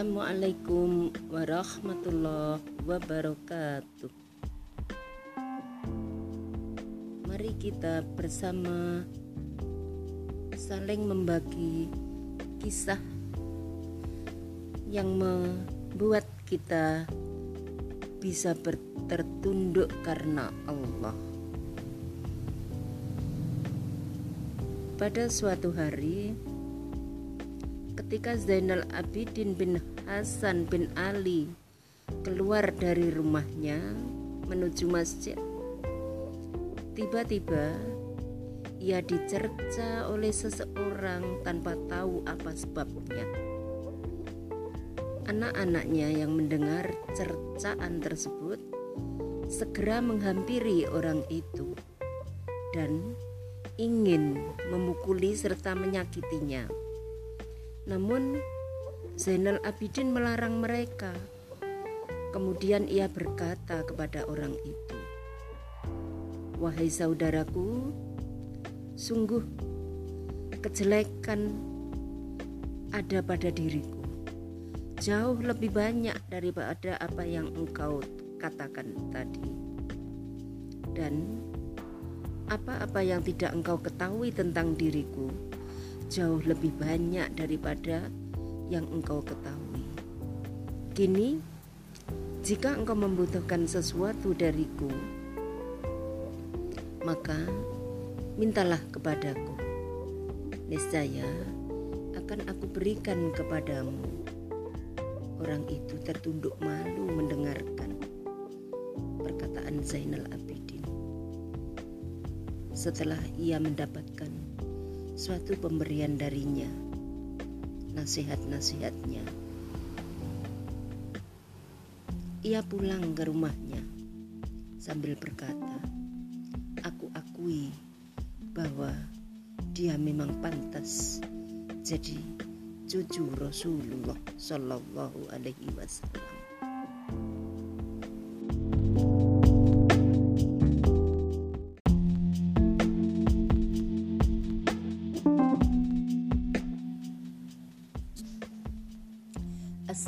Assalamualaikum warahmatullahi wabarakatuh. Mari kita bersama saling membagi kisah yang membuat kita bisa tertunduk karena Allah. Pada suatu hari, ketika Zainal Abidin bin Hasan bin Ali keluar dari rumahnya menuju masjid. Tiba-tiba ia dicerca oleh seseorang tanpa tahu apa sebabnya. Anak-anaknya yang mendengar cercaan tersebut segera menghampiri orang itu dan ingin memukuli serta menyakitinya. Namun Zainal Abidin melarang mereka. Kemudian ia berkata kepada orang itu, "Wahai saudaraku, sungguh kejelekan ada pada diriku. Jauh lebih banyak daripada apa yang engkau katakan tadi. Dan apa-apa yang tidak engkau ketahui tentang diriku, jauh lebih banyak daripada yang engkau ketahui. Kini, jika engkau membutuhkan sesuatu dariku, maka mintalah kepadaku. Niscaya akan aku berikan kepadamu. Orang itu tertunduk malu mendengarkan perkataan Zainal Abidin. Setelah ia mendapatkan suatu pemberian darinya, nasihat-nasihatnya. Ia pulang ke rumahnya sambil berkata, "Aku akui bahwa dia memang pantas jadi cucu Rasulullah Shallallahu Alaihi Wasallam."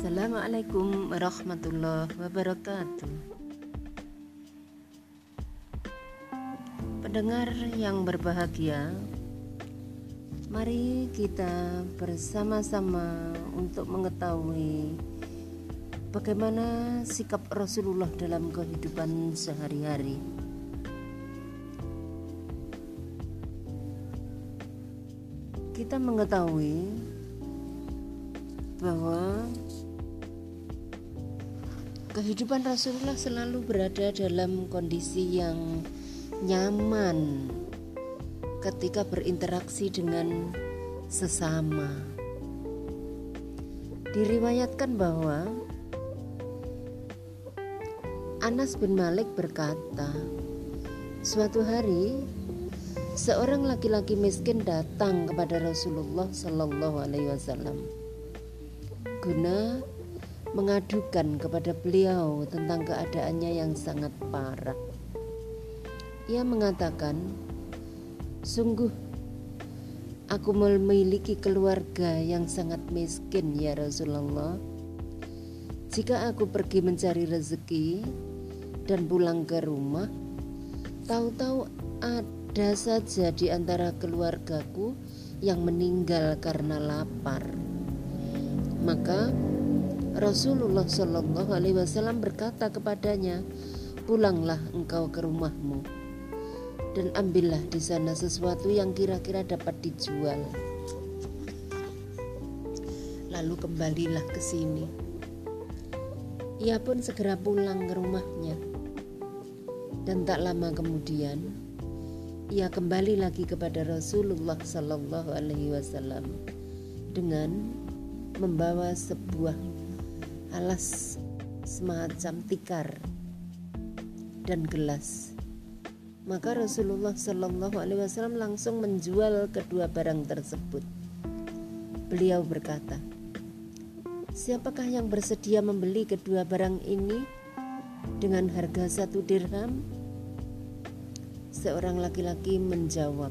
Assalamualaikum warahmatullahi wabarakatuh. Pendengar yang berbahagia, mari kita bersama-sama untuk mengetahui bagaimana sikap Rasulullah dalam kehidupan sehari-hari. Kita mengetahui bahwa kehidupan Rasulullah selalu berada dalam kondisi yang nyaman ketika berinteraksi dengan sesama. Diriwayatkan bahwa Anas bin Malik berkata, suatu hari seorang laki-laki miskin datang kepada Rasulullah Shallallahu Alaihi Wasallam guna mengadukan kepada beliau tentang keadaannya yang sangat parah. Ia mengatakan, "Sungguh, aku memiliki keluarga yang sangat miskin, ya Rasulullah. Jika aku pergi mencari rezeki dan pulang ke rumah, tahu-tahu ada saja di antara keluargaku yang meninggal karena lapar." Maka Rasulullah Shallallahu Alaihi Wasallam berkata kepadanya, pulanglah engkau ke rumahmu dan ambillah di sana sesuatu yang kira-kira dapat dijual. Lalu kembalilah ke sini. Ia pun segera pulang ke rumahnya. Dan tak lama kemudian, ia kembali lagi kepada Rasulullah Shallallahu Alaihi Wasallam dengan membawa sebuah alas semacam tikar dan gelas. Maka Rasulullah Shallallahu Alaihi Wasallam langsung menjual kedua barang tersebut. Beliau berkata, Siapakah yang bersedia membeli kedua barang ini dengan harga satu dirham? Seorang laki-laki menjawab,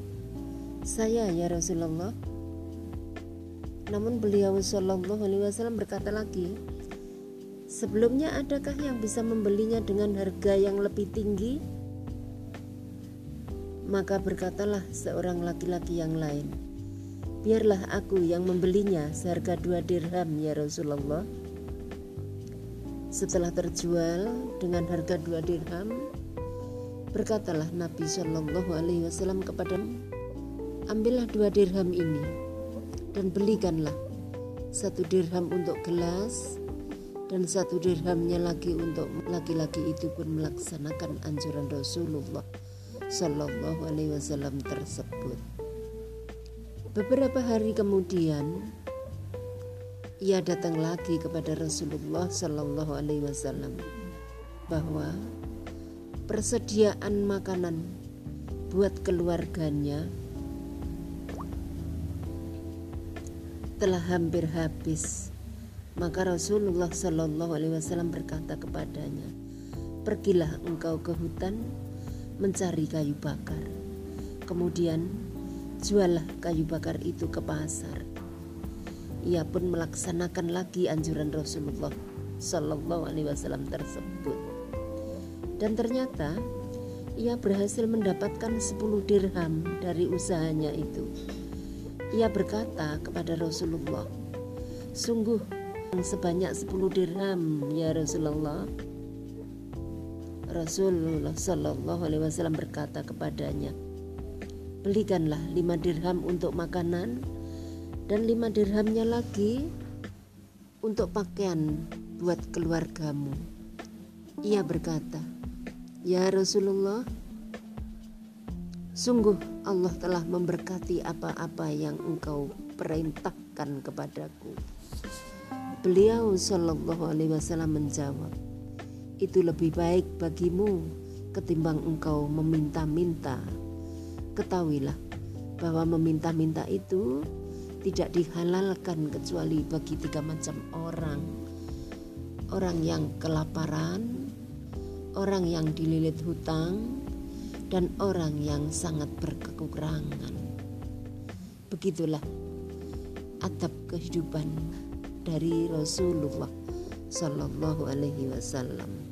"Saya ya Rasulullah." Namun beliau Shallallahu Alaihi Wasallam berkata lagi, sebelumnya adakah yang bisa membelinya dengan harga yang lebih tinggi? Maka berkatalah seorang laki-laki yang lain, biarlah aku yang membelinya seharga dua dirham ya Rasulullah. Setelah terjual dengan harga dua dirham, berkatalah Nabi Shallallahu Alaihi Wasallam kepada ambillah dua dirham ini dan belikanlah satu dirham untuk gelas dan satu dirhamnya lagi untuk laki-laki itu pun melaksanakan anjuran Rasulullah Shallallahu Alaihi Wasallam tersebut. Beberapa hari kemudian ia datang lagi kepada Rasulullah Shallallahu Alaihi Wasallam bahwa persediaan makanan buat keluarganya telah hampir habis. Maka Rasulullah Shallallahu Alaihi Wasallam berkata kepadanya, pergilah engkau ke hutan mencari kayu bakar. Kemudian jualah kayu bakar itu ke pasar ia pun melaksanakan lagi anjuran Rasulullah Shallallahu Alaihi Wasallam tersebut. Dan ternyata ia berhasil mendapatkan 10 dirham dari usahanya itu. Ia berkata kepada Rasulullah, "Sungguh sebanyak 10 dirham ya Rasulullah." Rasulullah Shallallahu Alaihi Wasallam berkata kepadanya, "Belikanlah lima dirham untuk makanan dan lima dirhamnya lagi untuk pakaian buat keluargamu. Ia berkata, Ya Rasulullah, sungguh Allah telah memberkati apa-apa yang engkau perintahkan kepadaku. Beliau Shallallahu Alaihi Wasallam menjawab, itu lebih baik bagimu ketimbang engkau meminta-minta. Ketahuilah bahwa meminta-minta itu tidak dihalalkan kecuali bagi tiga macam orang orang yang kelaparan orang yang dililit hutang dan orang yang sangat berkekurangan begitulah atap kehidupan dari Rasulullah Shallallahu Alaihi Wasallam.